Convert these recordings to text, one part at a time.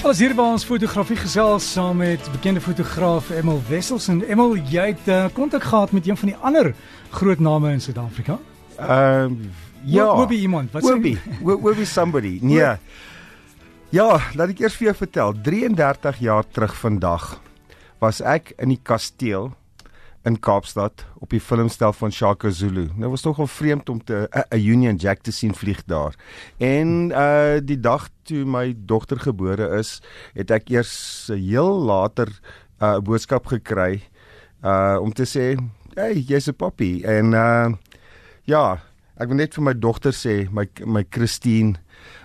Ons hier by ons fotografie gesels saam met bekende fotograaf Emil Wessels en Emil, jy het uh, kontak gehad met een van die ander groot name in Suid-Afrika. Ehm uh, ja. Obi iemand, wat Obi? Obi somebody. Nee. Ja, laat ek eers vir jou vertel. 33 jaar terug vandag was ek in die kasteel in Kaapstad op die filmstel van Shaka Zulu. Nou was nogal vreemd om te 'n Union Jack te sien vlieg daar. En uh die dag toe my dogter gebore is, het ek eers heel later 'n uh, boodskap gekry uh om te sê, "Hey, jy's 'n papi." En uh ja, ek wil net vir my dogter sê, my my Christine,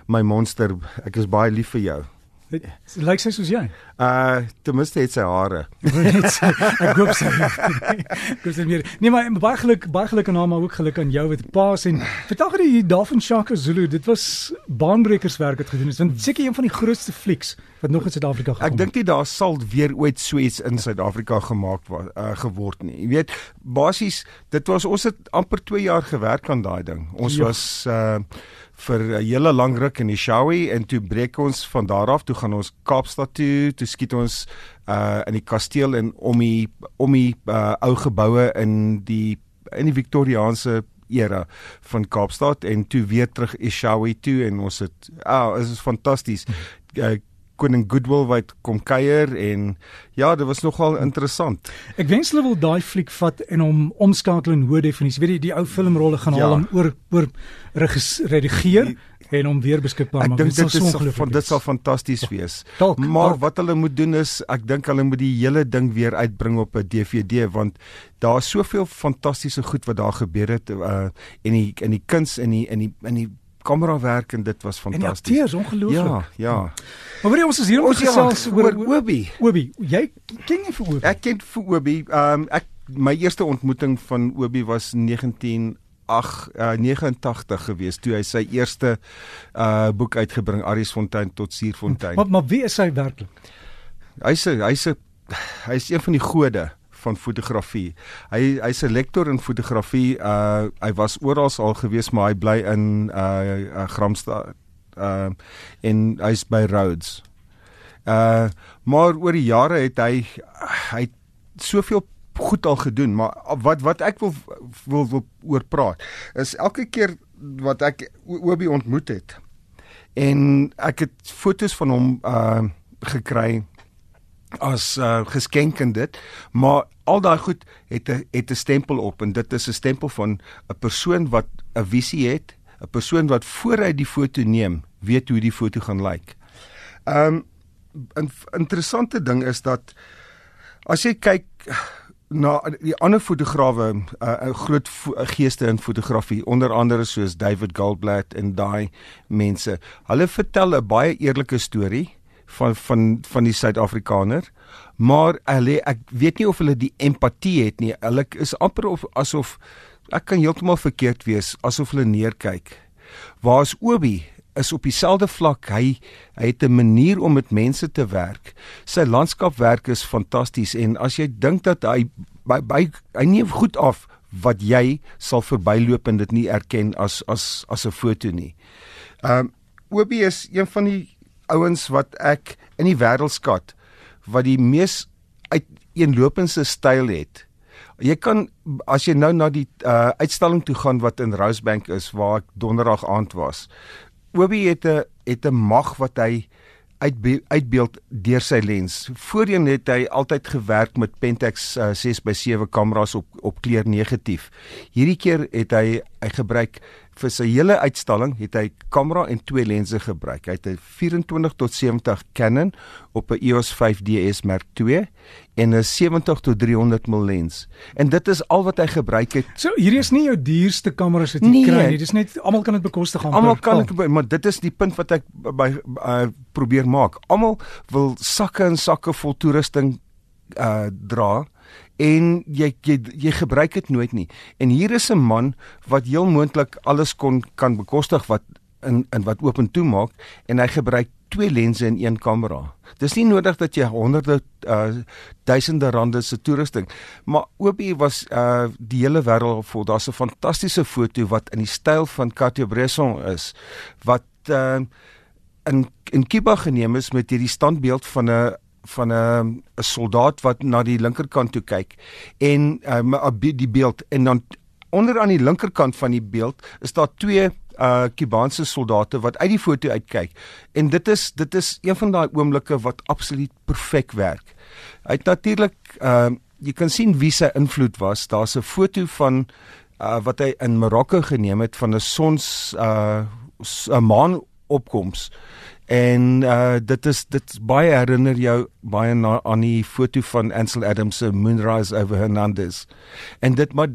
my monster, ek is baie lief vir jou. Lyk like sy soos jy? Uh ten minste het sy hare. ek hoop sy. Goeie se meer. Nee maar baie geluk, baie geluk aan haar maar ook geluk aan jou met paas en vertel gou die daarvan Shaka Zulu. Dit was baanbrekerswerk wat gedoen is. Want seker een van die grootste flieks wat nog in Suid-Afrika gekom het. Ek dink nie daar sal weer ooit so iets in Suid-Afrika gemaak word uh, geword nie. Jy weet, basies dit was ons het amper 2 jaar gewerk aan daai ding. Ons ja. was uh vir 'n hele lang ruk in die Shawi en toe breek ons van daar af toe gaan ons Kaapstad toe toe skiet ons uh in die kasteel en om die om die uh, ou geboue in die in die Victoriaanse era van Kaapstad en toe weer terug Ishawi toe en ons het ah oh, is fantasties. Uh, koning Goodwill wat kom kuier en ja, dit was nogal interessant. Ek wens hulle wil daai fliek vat en hom omskakel in hoë definisie. Weet jy, die ou filmrolle gaan ja. haal hom oor oor redigeer en hom weer beskikbaar maak. Dit sal so van dit sal fantasties wees. Talk, maar talk. wat hulle moet doen is ek dink hulle moet die hele ding weer uitbring op 'n DVD want daar's soveel fantastiese goed wat daar gebeur het uh, en die in die kuns in die in die in die kamerawerk en dit was fantasties. En die ongelooflik. Ja, ja. Maar weet jy ons is hier om te gesels oor Obi. Obi, jy ken jy vir Obi? Ek ken vir Obi. Ehm um, ek my eerste ontmoeting van Obi was 19 ag uh, 89 gewees toe hy sy eerste uh boek uitgebring Aries Fontein tot Suurfontein. Maar maar wie is hy werklik? Hy's hy's hy's een van die gode van fotografie. Hy hy's 'n lektor in fotografie. Uh hy was oral al gewees, maar hy bly in uh, uh Gramstad uh en hy's by Rhodes. Uh maar oor die jare het hy hy soveel goed al gedoen, maar wat wat ek wil wil wil oor praat is elke keer wat ek Obi ontmoet het en ek het fotos van hom uh gekry as uh, geskenk in dit, maar al daai goed het 'n het 'n stempel op en dit is 'n stempel van 'n persoon wat 'n visie het, 'n persoon wat voor hy die foto neem, weet hoe die foto gaan lyk. Ehm um, 'n interessante ding is dat as jy kyk na die ander fotograwe, 'n uh, groot geeste in fotografie, onder andere soos David Goldblatt en daai mense, hulle vertel 'n baie eerlike storie van van van die Suid-Afrikaner. Maar hulle ek weet nie of hulle die empatie het nie. Hulle is amper of asof ek kan heeltemal verkeerd wees asof hulle neerkyk. Waar's Obi is op dieselfde vlak. Hy hy het 'n manier om met mense te werk. Sy landskapwerk is fantasties en as jy dink dat hy by, by hy neem goed af wat jy sal verbyloop en dit nie erken as as as 'n foto nie. Ehm um, Obi is een van die ouens wat ek in die wêreld skat wat die mees uiteenlopende styl het. Jy kan as jy nou na die uh, uitstalling toe gaan wat in Rosebank is waar ek donderdag aand was. Obi het 'n het 'n mag wat hy uitbe uitbeeld deur sy lens. Voorheen het hy altyd gewerk met Pentax uh, 6x7 kameras op op kleur negatief. Hierdie keer het hy hy gebruik vir sy hele uitstalling het hy kamera en twee lense gebruik. Hy het 'n 24 tot 70 Canon op 'n EOS 5DS Mark II en 'n 70 tot 300 mm lens. En dit is al wat hy gebruik het. So hierdie is nie jou duurste kameras wat jy nee, kry nie. Dis net almal kan dit bekostig gaan. Almal kan dit, maar dit is die punt wat ek by uh, probeer maak. Almal wil sakke en sakke vol toerusting uh dra en jy jy jy gebruik dit nooit nie. En hier is 'n man wat heel moontlik alles kon kan bekostig wat in in wat oop en toe maak en hy gebruik twee lense in een kamera. Dis nie nodig dat jy honderde uh duisende rande se toerusting, maar Obi was uh die hele wêreld vol. Daar's 'n fantastiese foto wat in die styl van Cartier-Bresson is wat uh in in Kiba geneem is met hierdie standbeeld van 'n van 'n 'n soldaat wat na die linkerkant toe kyk en um, die beeld en dan onder aan die linkerkant van die beeld is daar twee uh Kubaanse soldate wat uit die foto uitkyk en dit is dit is een van daai oomblikke wat absoluut perfek werk. Hy het natuurlik uh jy kan sien wie sy invloed was. Daar's 'n foto van uh wat hy in Marokko geneem het van 'n sons uh 'n maan opkoms en uh dit is dit baie herinner jou baie na aan die foto van Ansel Adams se Moonrise over Hernandez en dit maar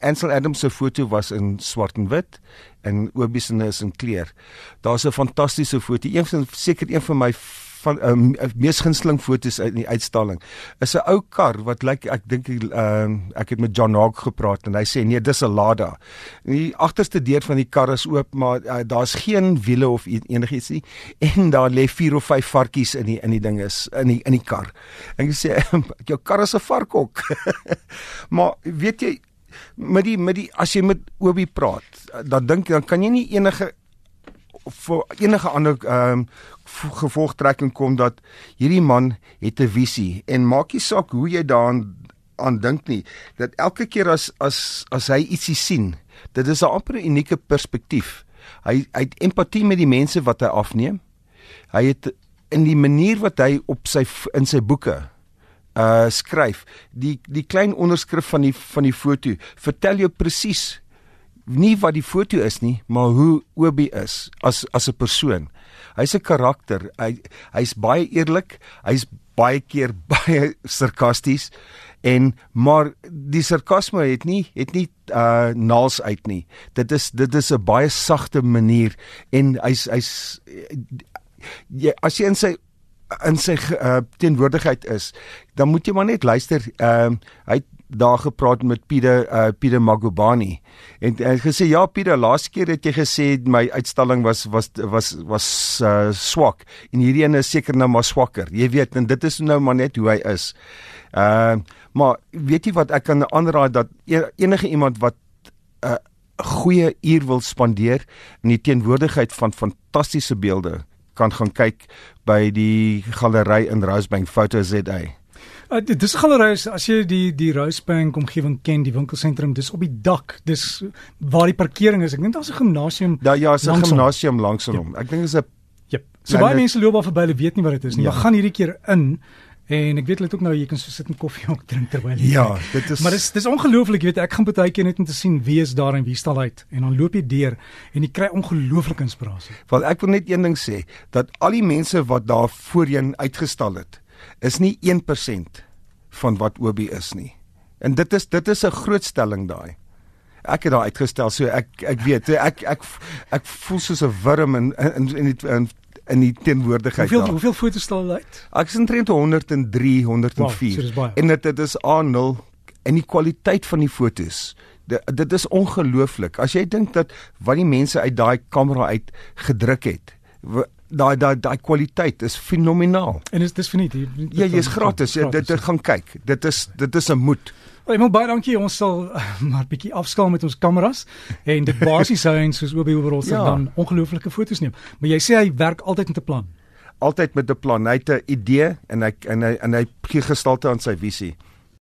Ansel Adams se foto was in swart en wit en Obie is in kleur. Daar's 'n fantastiese foto, een van seker een van my van um, mees gunsteling fotos uit die uitstalling. Is 'n ou kar wat lyk like, ek dink uh, ek het met John Hawk gepraat en hy sê nee, dis 'n Lada. Die agterste deur van die kar is oop, maar uh, daar's geen wiele of enigiets nie en daar lê 4 of 5 varkies in die in die ding is in die in die kar. En ek sê jou kar is 'n varkhok. maar weet jy met die met die as jy met Obi praat, dan dink dan kan jy nie enige vir enige ander ehm um, gevolgtrekking kom dat hierdie man het 'n visie. En maak nie saak hoe jy daaraan aan dink nie dat elke keer as as as hy ietsie sien dit is 'n amper unieke perspektief. Hy hy het empatie met die mense wat hy afneem. Hy het in die manier wat hy op sy in sy boeke uh skryf die die klein onderskrif van die van die foto vertel jou presies nie wat die foto is nie maar hoe Obi is as as 'n persoon. Hy's 'n karakter. Hy hy's baie eerlik. Hy's baie keer baie sarkasties. En maar die sarkasme het nie het nie uh naals uit nie. Dit is dit is 'n baie sagte manier. En hy's hy's jy as jy in sy in sy uh, teenwoordigheid is, dan moet jy maar net luister. Ehm uh, hy daar gepraat met Pieter uh, Pieter Magubani en hy het gesê ja Pieter, laaste keer het jy gesê my uitstalling was was was was uh, swak en hierdie een is seker nou maar swakker. Jy weet en dit is nou maar net hoe hy is. Ehm uh, maar weet jy wat ek kan aanraai dat e-, enige iemand wat 'n uh, goeie uur wil spandeer in die teenwoordigheid van fantastiese beelde kan gaan kyk by die galery in Rosebank Photo ZA. Uh, dis galery as jy die die Rosebank omgewing ken, die winkelsentrum, dis op die dak. Dis waar die parkering is. Ek dink daar's 'n gimnasium. Ja, ja, 'n gimnasium langs hom. Ja. Ek dink is 'n Ja. So baie mense loop daar verby, hulle weet nie wat dit is nie. Ja. Maar gaan hierdie keer in En ek weet hulle het ook nou jy kan so sit en koffie ook drink terwyl jy Ja, dit is Maar dis dis ongelooflik, jy weet ek gaan baie keer net om te sien wie is daar en wie staan uit en dan loop jy deur en jy kry ongelooflike inspirasie. Want ek wil net een ding sê dat al die mense wat daar voorheen uitgestal het, is nie 1% van wat Obi is nie. En dit is dit is 'n groot stelling daai. Ek het daar uitgestel so ek ek weet ek ek ek, ek voel soos 'n wurm in in in, in, in in die teenwoordigheid hoeveel, daar. Hoeveel fotos staan uit? Ek is omtrent 103, 104. Wow, en dit dit is A0 en die kwaliteit van die fotos. Dit, dit is ongelooflik. As jy dink dat wat die mense uit daai kamera uit gedruk het, daai daai daai kwaliteit is fenomenaal. En is dis verniet. Ja, jy's gratis. Jy, dit dit gaan kyk. Dit is dit is 'n moed. Ek moet baie dankie. Ons sal maar bietjie afskaal met ons kameras en dit basies hou en soos Obi oor ons ja. dan ongelooflike foto's neem. Maar jy sê hy werk altyd met 'n plan. Altyd met 'n plan. Hy het 'n idee en hy en hy en hy gee gestalte aan sy visie.